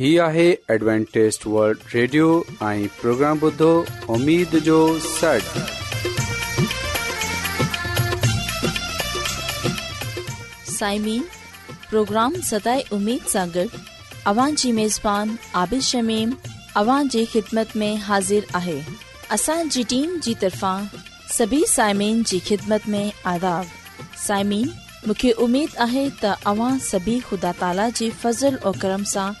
هي آهي ادوانٽيست world radio ۽ programme بدو اميد جو سڙ سائمين پروگرام ستاي اميد سانڳڙ اوان جي ميزبان عابيد شميم اوان جي خدمت ۾ حاضر آهي اسان جي ٽيم جي طرفان سڀي سائمين جي خدمت ۾ آداب سائمين مونکي اميد آهي ته اوان سڀي خدا تالا جي فضل ۽ کرم سان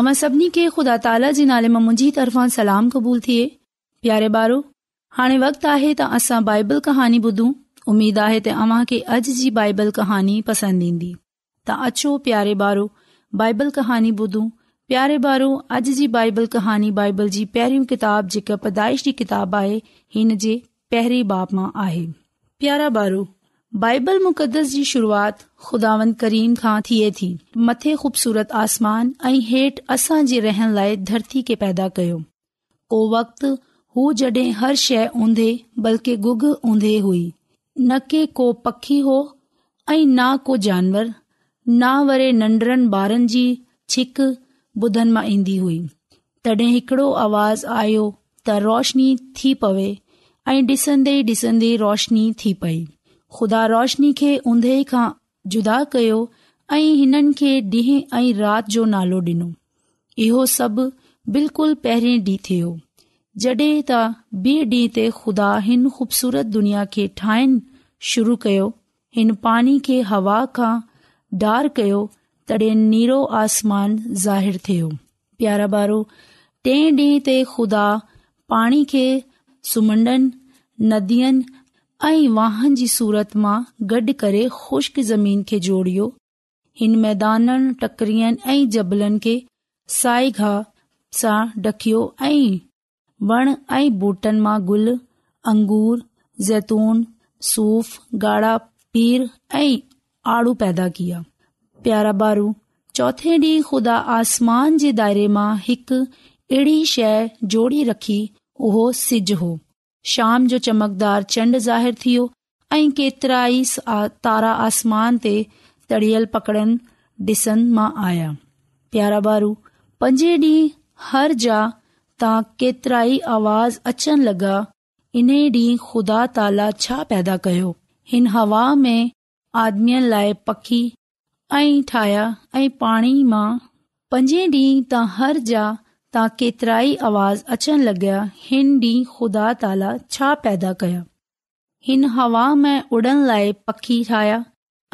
अमा सभिनी खे ख़ुदा ताला जे नाले मां मुंहिंजी तरफ़ां सलाम क़बूल थिए प्यारे ॿारो हाणे वक़्तु आहे त असां बाइबल कहानी ॿुधूं उमेद आहे त अव्हां खे अॼु जी बाइबल कहानी पसंदि ईंदी त अचो प्यारे ॿारो बाइबल कहानी ॿुधूं प्यारे ॿारो अॼु जी बाइबल कहानी बाइबल जी पहिरियों किताबु जेका पैदाइश जी आहे हिन जे पहिरे बाप मां आहे प्यारा ॿारो बाइबल मुक़दस जी शुरूआत ख़ुदावन करीम खां थिए थी मथे खूबसूरत आसमान ऐं हेठि असां जे रहण लाइ धरती खे पैदा कयो को वक़्तु हू जड॒हिं हर शइ ऊंधे बल्कि गुग ऊंधे हुई न के को पखी हो ऐं न को जानवर न वरे नन्ढरनि ॿारनि जी छिक बुधनि मां ईंदी हुई तॾहिं हिकिड़ो आवाज़ आयो त रोशनी थी पवे ऐं ॾिसंदे ॾिसंदे रोशनी थी पई ख़ुदा रोशनी खे उंद खां जुदा कयो ऐं हिननि खे ॾींहं ऐं राति जो नालो डि॒नो इहो सभु बिल्कुलु पहिरें ॾींहुं थियो जॾहिं त ॿिए ॾींहं ते खुदा हिन ख़ूबसूरत दुनिया खे ठाहिण शुरू कयो हिन पाणी खे हवा खां डार कयो तॾहिं नीरो आसमान ज़ाहिरु थियो प्यारो बारो टे ॾींहं ते खुदा पाणी खे सुम्हण नदियनि ऐं वाहन जी सूरत मां गॾु करे ख़ुश्क ज़मीन खे जोड़ियो हिन मैदाननि टकरियुनि ऐं जबलनि खे साए घा सां ॾकियो ऐं वण ऐं ॿूटनि मां गुल अंगूर ज़ैतून सूफ़ ॻाढ़ा पीर ऐं आड़ू पैदा किया प्यारा बारू चोथे डीं॒ खुदा आसमान जे दायरे मां हिकु अहिड़ी शइ जोड़ी रखी उहो सिज हो शाम जो चमकदार चंड ज़ाहिरु थियो ऐं केतिरा ई तारा आसमान ते तड़ियल पकड़नि डि॒सन मां आया प्यारा बारू पंजे डीं हर जा तां केतिरा ई आवाज़ अचण लॻा इन डी खुदा ताला छा पैदा कयो हिन हवा में आदमी लाइ पखी ऐ ठाहिया ऐं पाणी मां पंजे डींहं त हर जा ता केतिरा ई आवाज़ अचण लॻया हिन ॾींहुं ख़ुदा ताला छा पैदा कया हिन हवा में उॾनि लाइ पखी ठाहिया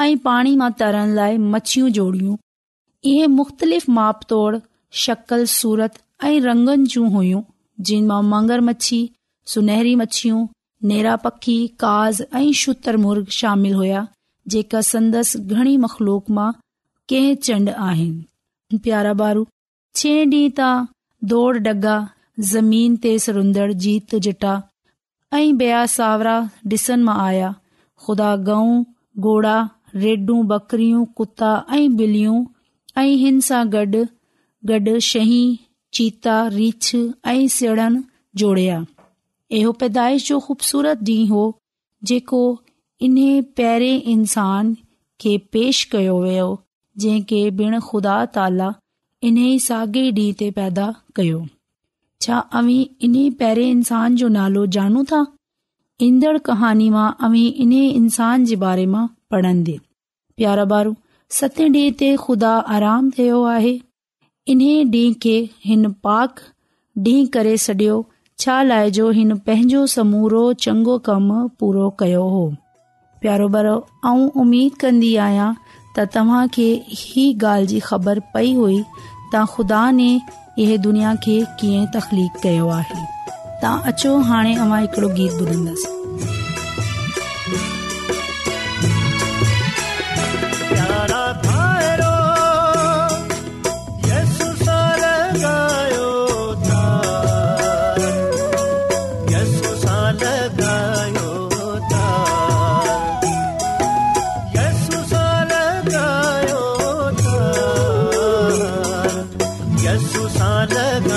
ऐं पाणी मां तरण लाइ मच्छियूं जोड़ियूं इहे मुख़्तलिफ़ मापतोड़ शकल सूरत ऐं रंगनि जूं हुइयूं जिन मां मंगर मच्छी सुनहरी मच्छियूं नेरा पखी काज़ ऐं शुतर शामिल हुया जेका संदसि घणी मखलूक मां कंहिं चंड आहिनि प्यारा बारू छे तां दौड़ डगा ज़मीन ते सरंदड़ जीत जिटा ऐं बया सावरा डि॒सन मां आया खुदा गऊं घोड़ा रेडू बकरियूं कुता ऐं बिलियूं ऐं हिन सां गॾु गॾु शही चीता रीछ ऐं सणन जोड़िया इहो पैदाइश जो ख़ूबसूरत ॾींहुं हो जेको इन्हे पहिरें इंसान खे पेश कयो वियो जंहिंखे बिण खुदा ताला इन्ही साॻे ॾींहं ते पैदा कयो छा अवी इन पहिरें इंसान जो नालो जानू था ईंदड़ कहानी मां अवी इन इंसान जे बारे मां पढ़ंदे प्यारा ॿार सते ॾींहं ते खुदा आराम थियो आहे इन ॾींहुं खे हिन पाक ॾींहुं करे सडि॒यो छा जो हिन पंहिंजो समूरो चङो कमु पूरो कयो हो प्यारो ॿार आऊं उमेद कंदी आहियां त तव्हां खे ही ॻाल्हि जी ख़बर पई हुई त ख़ुदा ने इहे दुनिया खे कीअं तख़लीक़ कयो आहे अचो हाणे हिकिड़ो गीत ॿुधंदसि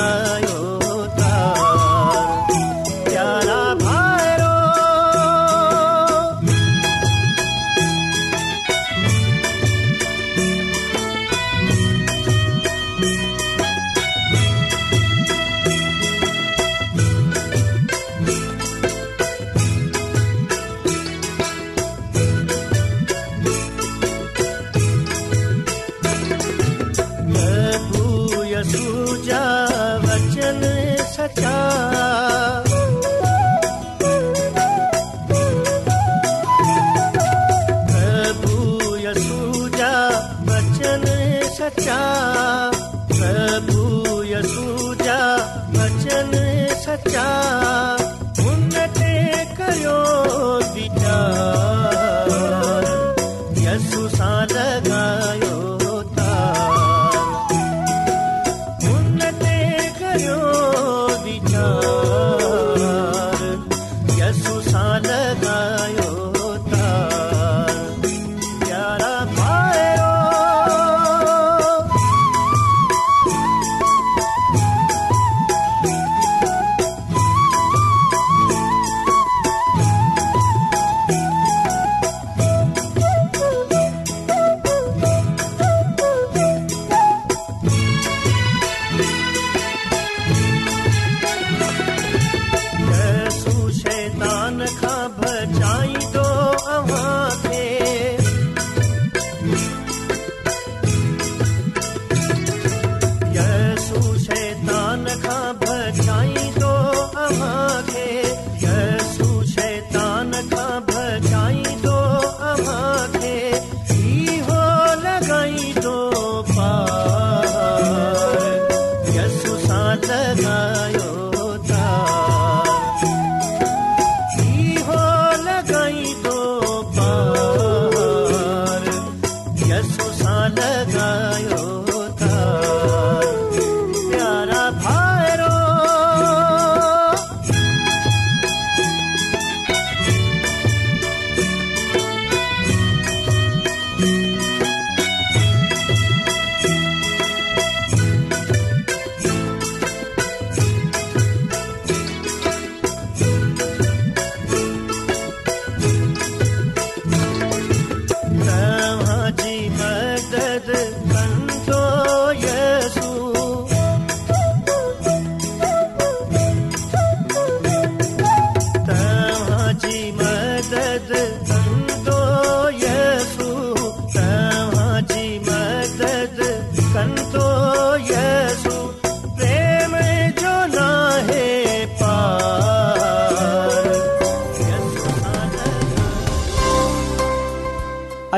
தாய் लगायो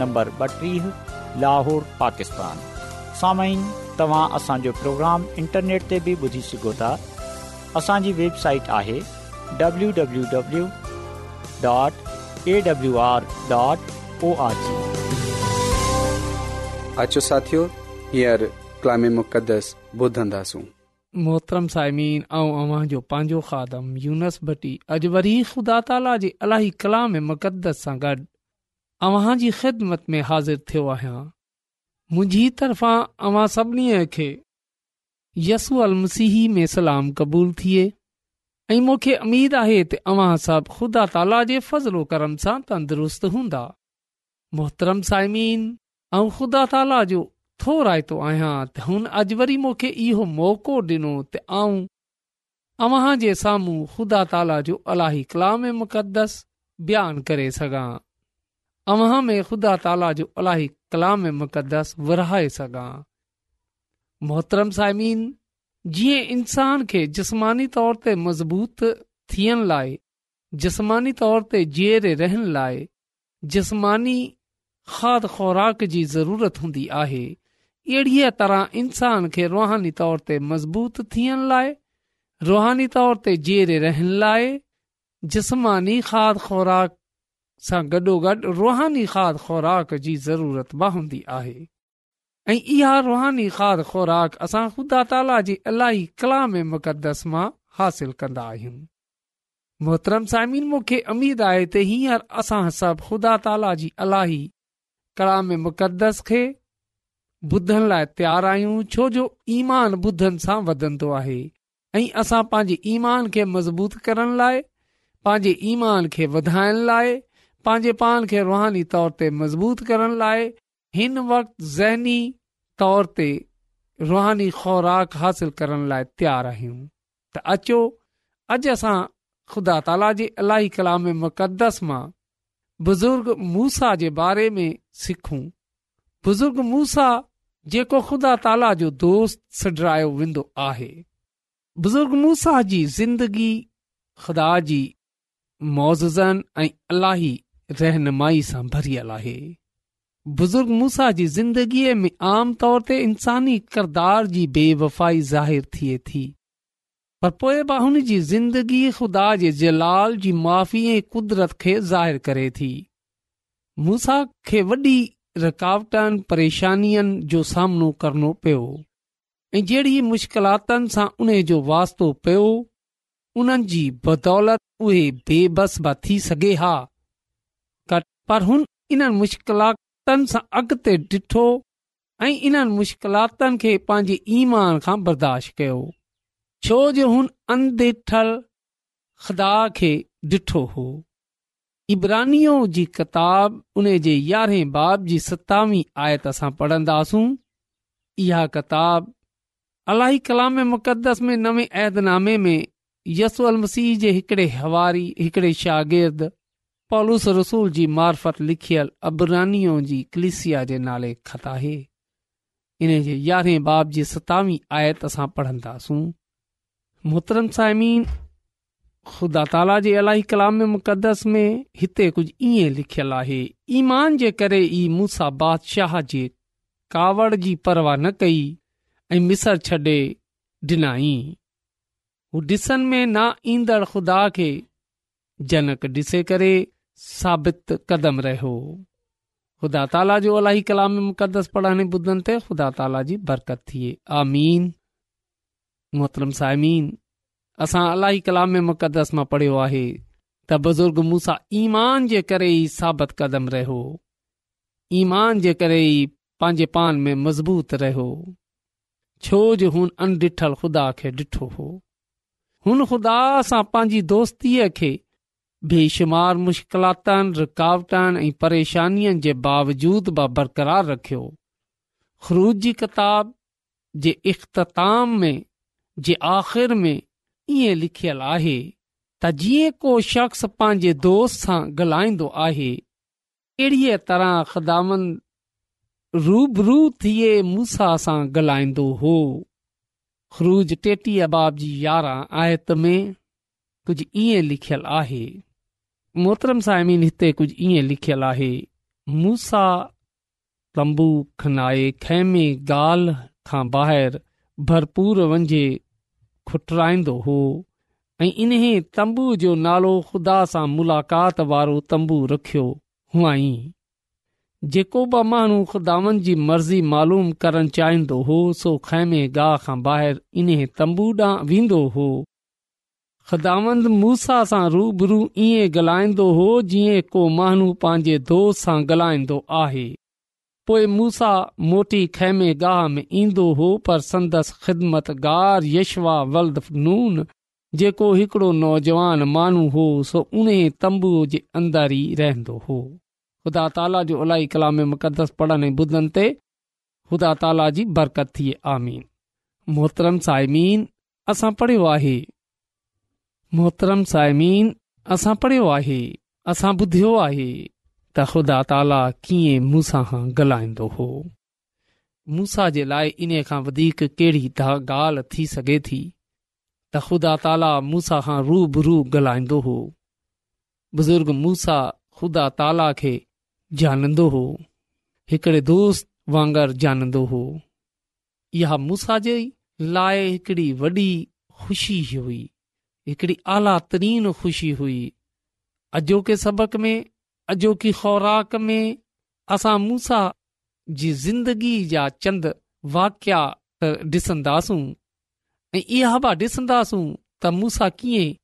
नंबर नंब लाहौर पाकिस्तान तव्हां असांजो प्रोग्राम इंटरनेट ते बि ॿुधी सघो था असांजी वेबसाइट आहे मोहतरम साइमीसी वरी ख़ुदा अव्हां जी ख़िदमत में हाज़िर थियो आहियां मुंहिंजी तरफ़ां अवां सभिनी खे यसू अल मसीह में सलाम क़बूल थिए ऐं मूंखे अमीद आहे त अव्हां सभु ख़ुदा ताला जे फ़ज़लो करम सां तंदुरुस्त हूंदा मोहतरम साइमीन ऐं ख़ुदा ताला जो थो रायतो आहियां त हुन अॼु वरी मूंखे इहो मौक़ो ॾिनो त आऊं अव्हां जे साम्हूं ख़ुदा ताला जो अलाही कलाम मुक़दस बयानु करे सघां अव्हां में ख़ुदा ताला जो अलाही कलाम मुक़दस विराए सघां मोहतरम साइमीन जीअं इंसान खे जस्मानी तौर ते मज़बूत थियण लाइ जसमानी तौर ते जीअरे रहण लाइ जसमानी खाद ख़ुराक जी ज़रूरत हूंदी आहे अहिड़ीअ तरह इंसान खे रुहानी तौर ते मज़बूत थियण लाइ रुहानी तौर ते जीरे रहण लाइ जसमानी खाद ख़ुराक सां गॾोगॾु रुहानी खाद ख़ुराक जी ज़रूरत बि हूंदी आहे ऐं इहा रुहानी खाद ख़ुराक असां ख़ुदा ताला जी इलाही कलाम मुक़दस मां हासिल कंदा आहियूं मोहतरम सामिन मूंखे अमीद आहे त हींअर असां सभु ख़ुदा ताला जी अलाही कला में मुक़दस खे ॿुधण लाइ तयारु आहियूं छो जो ईमान ॿुधनि सां वधंदो आहे ऐं असां पंहिंजे ईमान खे मज़बूत करण लाइ पंहिंजे ईमान खे वधाइण लाइ पंहिंजे पाण खे रुहानी तौर ते मज़बूत करण लाइ हिन वक़्तु ज़हनी तौर ते रुहानी ख़ुराक हासिल करण लाइ तयार आहियूं त अचो अॼु असां ख़ुदा ताला जे अलाही मुक़दस मां बुज़ुर्ग मूसा जे बारे में सिखूं बुज़ुर्ग मूसा जेको ख़ुदा ताला जो दोस्त सॾरायो वेंदो आहे बुज़ुर्ग मूसा जी ज़िंदगी ख़ुदा जी मोज़नि ऐं रहनुमाई सां भरियल आहे बुज़ुर्ग मूसा जी ज़िंदगीअ में आम तौर ते इंसानी किरदार जी बेवफ़ाई ज़ाहिर थिए थी पर पोइ हुन जी ज़िंदगी ख़ुदा जे जलाल जी माफ़ी ऐं क़ुदरत खे ज़ाहिरु करे थी मूसा खे वॾी रुकावटनि परेशानियुनि जो सामनो करणो पियो ऐं जहिड़ी मुश्किलातुनि सां उन्हे जो वास्तो पयो उन्हनि जी बदौलत उहे बेबस बि थी सघे हा पर हुन इन्हनि मुश्किलातनि सां अॻिते ॾिठो ऐं इन्हनि मुश्किलातुनि खे पंहिंजे ईमान खां बर्दाश्त कयो छो जो हुन अंधिठल ख़दा खे ॾिठो हो इब्रानियो जी किताब उन जे यारहें बाब जी सतावीह आयत असां पढ़ंदासूं इहा किताब अलाई कलाम मुक़दस में नवे ऐदनामे में यस अल मसीह जे हिकिड़े हवारी हिकिड़े शागिर्दु पौलूस रसूल जी मार्फत लिखियलु अबरानी जी कलिसिया जे नाले ख़त आहे इन जे यारहें बाब जी सतावीह आयत असां पढ़ंदासूं मुतरन साइमीन ख़ुदा ताला जे अलाई कलाम मुक़दस में हिते कुझु ईअं लिखियलु आहे ईमान जे करे ई मूसा बादशाह जे कावड़ जी परवाह न कई ऐं मिसर छॾे ॾिनाई हू ॾिसनि में ना ईंदड़ ख़ुदा खे जनक ॾिसे करे साबित कदम रहियो ख़ुदा ताला जो अलाही कलाम मुक़दस पढ़ण जे ॿुधनि ते ख़ुदा ताला जी बरकत थिए आमीन मोहतरम साइमीन असां अलाही कलाम मुक़दस मां पढ़ियो आहे त बुज़ुर्ग मूंसां ईमान जे करे ई साबित क़दम रहियो ईमान जे करे ई पंहिंजे पान में मज़बूत रहियो छो जो हुन अनडिठल ख़ुदा खे ॾिठो हो हुन ख़ुदा सां पंहिंजी दोस्तीअ खे बेशुमार मुश्किलातनि रुकावटनि ऐं परेशानियुनि जे बावजूद बि बरक़रार रखियो ख़रूज जी किताब जे इख़्ताम में जे आख़िर में ईअं लिखियलु आहे त जीअं को शख़्स पंहिंजे दोस्त सां ॻाल्हाईंदो आहे अहिड़ीअ तरह ख़दामनि रूबरू थिए मूसा सां ॻाल्हाईंदो हो ख़रूज टेटी अबाब जी यारहं आयत में कुझु ईअं लिखियलु आहे मोहतरम साहिमिन हिते कुझु ईअं लिखियलु आहे मूसा तंबू खनाए खेमे ॻाल्हि खां ॿाहिरि भरपूर वञे खुटराईंदो हो ऐं इन तंबूअ जो नालो खुदा सां मुलाक़ात वारो तंबू रखियो हुआई जेको बि माण्हू ख़ुदावन जी मर्ज़ी मालूम करणु चाहींदो हो सो खैमे गाह खां ॿाहिरि इन्हे तंबू ॾांहुं वेंदो हो ख़िदामंद मूसा सां रूबरू ईअं ॻाल्हाईंदो हो जीअं को माण्हू पंहिंजे दोस्त सां ॻाल्हाईंदो आहे पोइ मूसा मोटी खेमे गाह में ईंदो हो पर संदसि ख़िदमत गार यशवा वल्द नून जेको हिकिड़ो नौजवान माण्हू हो सो उन तंबूअ जे अंदर ई रहंदो हो ख़ुदा ताला जो अलाई कलामे मक़दस पढ़नि ऐं ॿुधनि ते ख़ुदा ताला जी बरकत थी आमीन मोहतरम साइमीन असां पढ़ियो आहे मोहतरम साइमीन असां पढ़ियो आहे असां ॿुधियो आहे त ख़ुदा ताला कीअं मूसा खां ॻाल्हाईंदो हो मूसा जे लाइ इन खां वधीक कहिड़ी ॻाल्हि थी सघे थी त ख़ुदा ताला मूंसां खां रूबरू ॻाल्हाईंदो हो बुज़ुर्ग मूसा ख़ुदा ताला खे जानंदो हो दोस्त वांगुरु जानंदो हो इहा मूसा जे लाइ हिकिड़ी वॾी ख़ुशी हुई हिकिड़ी आला तरीन ख़ुशी हुई अॼोके सबक़ में अॼोकी ख़ौराक में असां मूसा जी ज़िंदगी जा चंद वाकया त ॾिसंदासूं ऐं इहा हवा ॾिसंदासूं त मूसां कीअं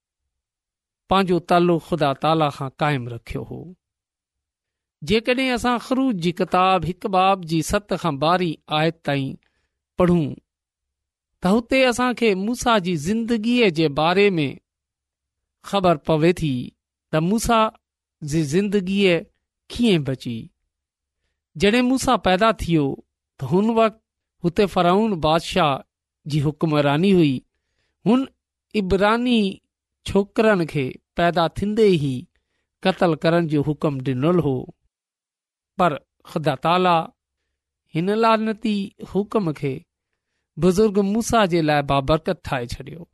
पंहिंजो तालु ख़ुदा ताला खां क़ाइमु रखियो हो जेकॾहिं असां ख़रूज जी किताब हिकु बाब जी सत खां ॿारहीं आयत ताईं त हुते असांखे मूसा जी ज़िंदगीअ जे बारे में ख़बर पवे थी त मूसा जी ज़िंदगीअ कीअं बची जॾहिं मूसा पैदा थियो त हुन वक़्ति हुते फराउन बादशाह जी हुकमरानी हुई हुन इबरानी छोकिरनि खे पैदा थींदे ई क़तलु करण जो हुकुम ॾिनलु हो पर ख़ुदा ताला हिन लानती हुकुम खे बुज़ुर्ग मूसा जे लाइ बाबरकत ठाहे छॾियो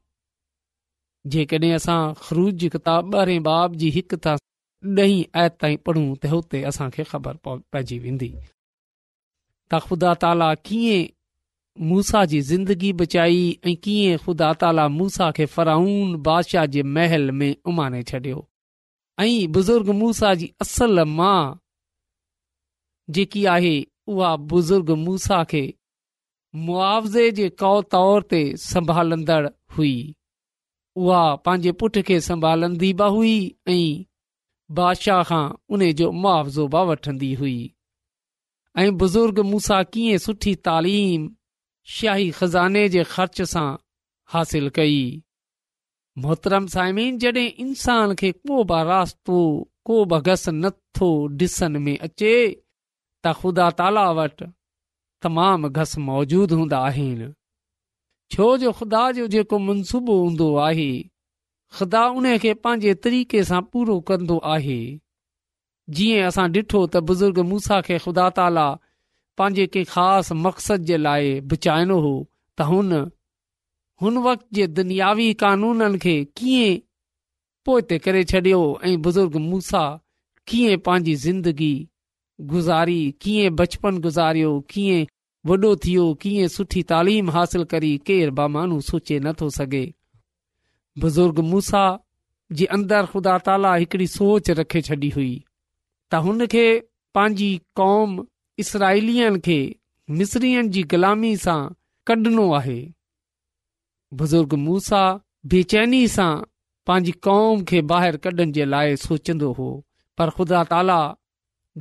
जेकॾहिं असां ख़रूज किताब ॿारे बाब जी हिकु त ॾहीं आयति ताईं पढ़ूं त हुते असांखे ख़बर पइजी वेंदी त ख़ुदा ताला कीअं मूसा जी ज़िंदगी बचाई ऐं कीअं ख़ुदा ताला मूसा खे फराउन बादशाह जे महल में उमाने छॾियो ऐं बुज़ुर्ग मूसा जी असल माउ जेकी आहे उहा बुज़ुर्ग मूसा खे मुआवज़े जे तौर ते संभालंदड़ हुई उहा पंहिंजे पुठ खे संभालंदी बि हुई ऐं बादशाह खां उन जो मुआवज़ो बि वठंदी हुई ऐं बुज़ुर्ग मूसां कीअं सुठी तालीम शाही ख़ज़ाने जे ख़र्च सां हासिल कई मोहतरम साइमीन जॾहिं इंसान खे को बि रास्तो को बि घस नथो ॾिसण में अचे त ख़ुदा ताला वटि तमामु घस मौजूदु हूंदा आहिनि छो जो ख़ुदा जो जेको मनसूबो हूंदो आहे ख़ुदा उन खे पंहिंजे तरीक़े सां पूरो कंदो आहे जीअं असां ॾिठो त बुज़ुर्ग मूसा खे ख़ुदा ताला पंहिंजे कंहिं ख़ासि मक़सद जे लाइ बचाइणो हो त हुन हुन वक़्त जे दुनियावी कानूननि खे कीअं पोइ ते करे छॾियो ऐं बुज़ुर्ग मूसा कीअं ज़िंदगी गुज़ारी कीअं बचपन गुज़ारियो कीअं वॾो थी वियो कीअं सुठी तालीम हासिल करी केर ब मानू सोचे नथो सघे बुज़ुर्ग मूसा जे अंदरि ख़ुदा ताला हिकिड़ी सोच रखे छॾी हुई त हुन खे पंहिंजी क़ौम इसराईलीअ खे ग़ुलामी सां कढिनो आहे बुज़ुर्ग मूसा बेचैनी सां पंहिंजी कौम खे ॿाहिरि कढण जे लाइ सोचंदो हो पर ख़ुदा ताला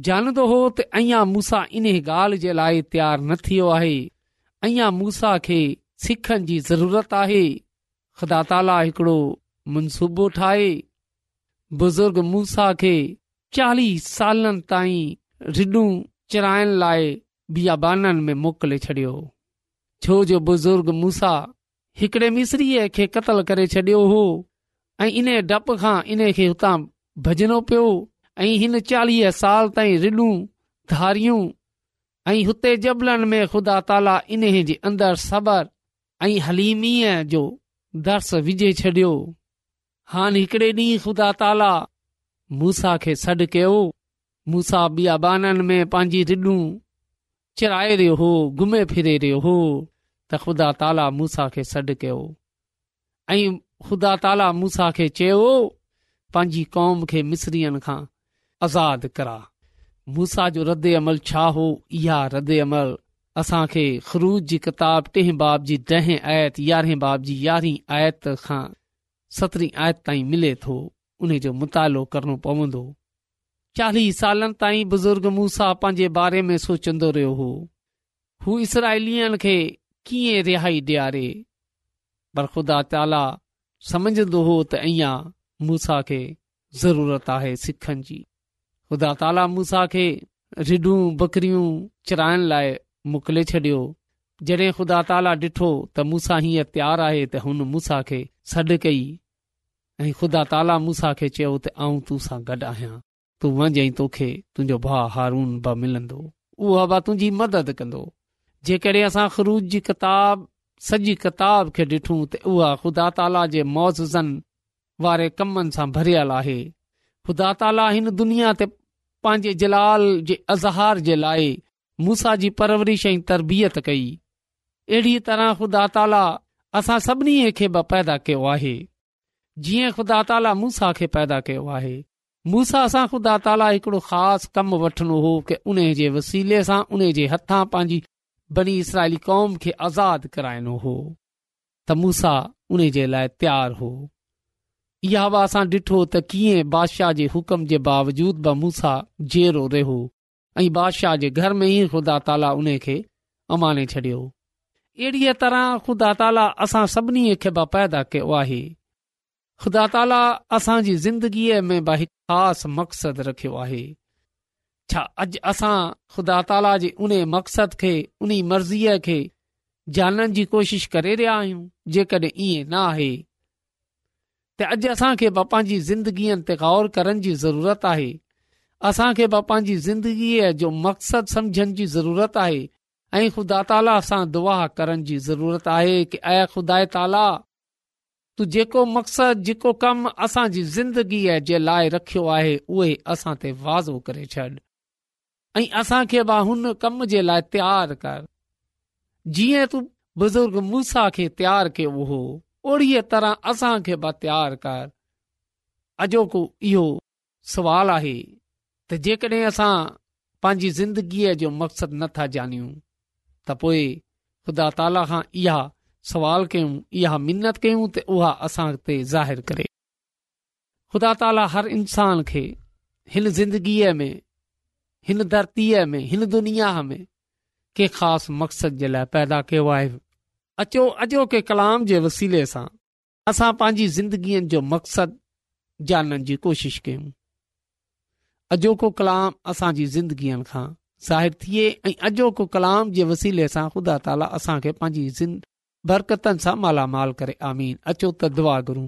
जानंदो हो त अञा मूसा इन्हे ॻाल्हि जे लाइ तयारु न थियो आहे अञा मूसा खे सिखनि जी ज़रूरत आहे ख़ुदा ताला हिकिड़ो मनसूबो ठाहे बुज़ुर्ग मूसा खे चालीह सालनि ताईं रिडूं चढ़ाइण लाइ ॿिया में मोकिले छॾियो छो जो बुज़ुर्ग मूसा हिकिड़े मिसरीअ खे क़तलु करे छॾियो हो ऐं इन डप खां इन खे हुतां भॼनो पियो ऐं हिन चालीह साल ताईं रिडूं धारियूं ऐं हुते जबलनि में ख़ुदा ताला इन जे अंदरि सबर ऐं हलीमीअ जो दर्श विझे छॾियो हान हिकिड़े ॾींहुं ख़ुदा ताला मूसा खे सॾु कयो मूसा ॿिया में पंहिंजी रिडूं चिराए रहियो हो घुमे फिरे रहियो हो त ख़ुदा ताला मूसा खे सॾु कयो ऐं ख़ुदा ताला मूसा खे चयो पंहिंजी कौम खे मिसरीअ खां आज़ाद करा मूसा जो रद अमल छा हो इहा रद अमल असांखे ख़रूज जी किताब टें बाब जी ॾहें आयत यारहें बाब जी यारहीं आयत खां सतरहीं आयत ताईं मिले थो उन जो मुतालो करणो पवंदो चालीह सालनि ताईं बुज़ुर्ग मूसा पंहिंजे बारे में सोचंदो रहियो हो हू इसराईलीअ खे कीअं रिहाई ॾियारे पर ख़ुदा ताला समझंदो हो त अञा मूसा खे ज़रूरत आहे सिखनि जी ख़ुदा ताला मूंसा खे रिडूं बकरियूं चराइण लाइ मोकिले छॾियो ख़ुदा ताला ॾिठो त मूसा हीअं तयारु आहे त हुन मूसा खे सॾु कई ऐं ख़ुदा ताला मूसा खे चयो त आऊं तूसां गॾु आहियां तूं वञई तोखे तुंहिंजो भाउ हारून भा तुंहिंजी मदद कंदो जेकॾहिं असां ख़रूज जी किताब सॼी किताब खे ॾिठूं त उहा ख़ुदा ताला जे मौजनि वारे कमनि सां भरियल आहे ख़ुदा ताला हिन दुनिया ते पंहिंजे जलाल जे अज़हार जे लाइ मूसा जी परवरिश ऐं तरबियत कई अहिड़ी तरह ख़ुदा ताला असां सभिनी खे बि पैदा कयो आहे जीअं ख़ुदा ताला मूसा खे पैदा कयो आहे मूसा सां ख़ुदा ताला हिकिड़ो ख़ासि कमु वठिणो हो कि उन जे वसीले सां उन जे हथां पंहिंजी बड़ी इसराइली कौम खे आज़ादु कराइणो हो त मूसा उन जे लाइ तयारु हो इहा बि असां ॾिठो त कीअं बादशाह जे हुकम जे बावजूद बि मूंसा जेरो रहियो ऐं बादशाह जे घर में ई ख़ुदा ताला उन खे अमाने छॾियो अहिड़ीअ तरह ख़ुदा ताला असां सभिनी खे बि पैदा कयो आहे ख़ुदा ताला असांजी ज़िंदगीअ में बि हिकु ख़ासि मक़सदु रखियो आहे छा अॼु असां ख़ुदा ताला जे उन मक़सद खे उन मर्ज़ीअ खे जाननि जी कोशिशि करे रहिया आहियूं जेकॾहिं ईअं न आहे त अॼु असांखे ब पंहिंजी ज़िंदगीअ ते ग़ौर करण जी ज़रूरत आहे असां खे ब पंहिंजी ज़िंदगीअ जो मक़सदु समुझण जी ज़रूरत आहे ऐं खुदा ताला सां दुआ करण जी ख़ुदा ताला तू जेको मक़सदु जेको कमु असांजी ज़िंदगीअ जे लाइ रखियो आहे उहे असां ते वाज़ो करे छॾ ऐं असां बि हुन कम जे लाइ तयारु कर जीअं तू बुज़ुर्ग मूसा खे तयारु कयो हो थोरी तरह असांखे ब्यार कर अॼोको इहो सुवाल आहे त जेकॾहिं असां पंहिंजी ज़िंदगीअ जो मक़सदु नथा जानियूं त पोइ ख़ुदा ताला खां इहा सुवाल कयूं मिनित कयूं असां ते ज़ाहिरु करे ख़ुदा ताला हर इंसान खे हिन ज़िंदगीअ में हिन धरतीअ में हिन दुनिया में कंहिं ख़ासि मक़सद जे लाइ पैदा कयो आहे अचो अॼोके कलाम जे वसीले सां असां पंहिंजी ज़िंदगीअ जो मक़सदु जानण जी कोशिशि कयूं अॼोको कलाम असांजी ज़िंदगीअ खां ज़ाहिर थिए ऐं अॼोको कलाम जे वसीले सां ख़ुदा ताला असां खे ज़िंद बरकतनि सां मालामाल करे आमीन अचो त दुआ दुआगुरु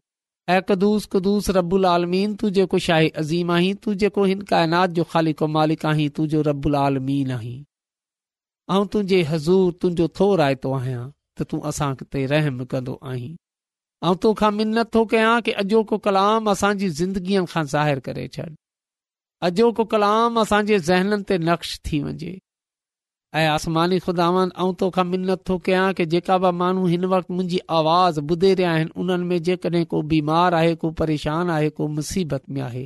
ऐं कदुस कदुस रबुल आलमीन तू जेको शाही अज़ीम आहीं तू जेको हिन काइनात जो ख़ाली को मालिक आहीं तुंहिंजो रबुल आलमीन आहीं ऐं तुंहिंजे हज़ूर तुंहिंजो रायतो आहियां त तूं असांते रहम कंदो आहीं औंतो खां मिनत थो कयां कि अॼोको कलाम असांजी ज़िंदगीअ खां ज़ाहिरु करे छॾ अॼो को कलाम असांजे ज़हननि ते नक्श थी वञे ऐं आसमानी खुदावन औतो खां मिनत थो कयां कि जेका बि माण्हू हिन वक़्तु मुंहिंजी आवाज़ ॿुधे रहिया आहिनि उन्हनि में जेकॾहिं को बीमार आहे को परेशान आहे को मुसीबत में आहे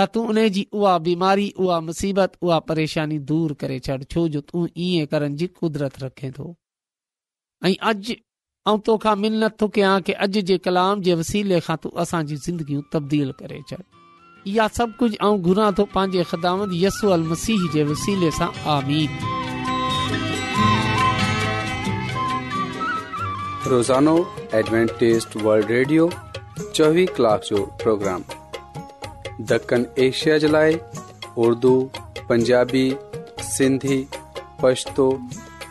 त तूं उने जी उहा बीमारी उहा मुसीबत उहा परेशानी दूरि करे छॾ छो जो तूं ईअं करण जी कुदरत रखे थो अज और तोखा मिन्नत तो क्या कि अज जे कलाम जे वसीले का तू अस जिंदगी तब्दील करे छा सब कुछ और घुरा तो पांजे खिदामत यसू अल मसीह के वसीले से आमीन रोजानो एडवेंटेज वर्ल्ड रेडियो चौवी कलाक जो प्रोग्राम दक्कन एशिया ज लाई उर्दू पंजाबी सिंधी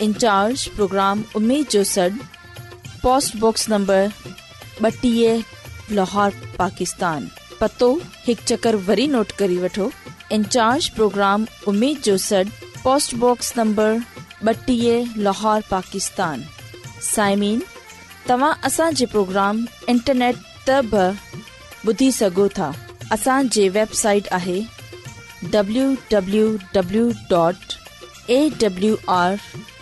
इंचार्ज प्रोग्राम उमेद जो सॾ पोस्टबॉक्स नंबर ॿटीह लाहौर पाकिस्तान पतो हिकु चकर वरी नोट करी वठो इंचार्ज प्रोग्राम उमेद जो सड पोस्टबॉक्स नंबर ॿटीह लाहौर पाकिस्तान साइमिन तव्हां असांजे इंटरनेट त बि ॿुधी वेबसाइट आहे W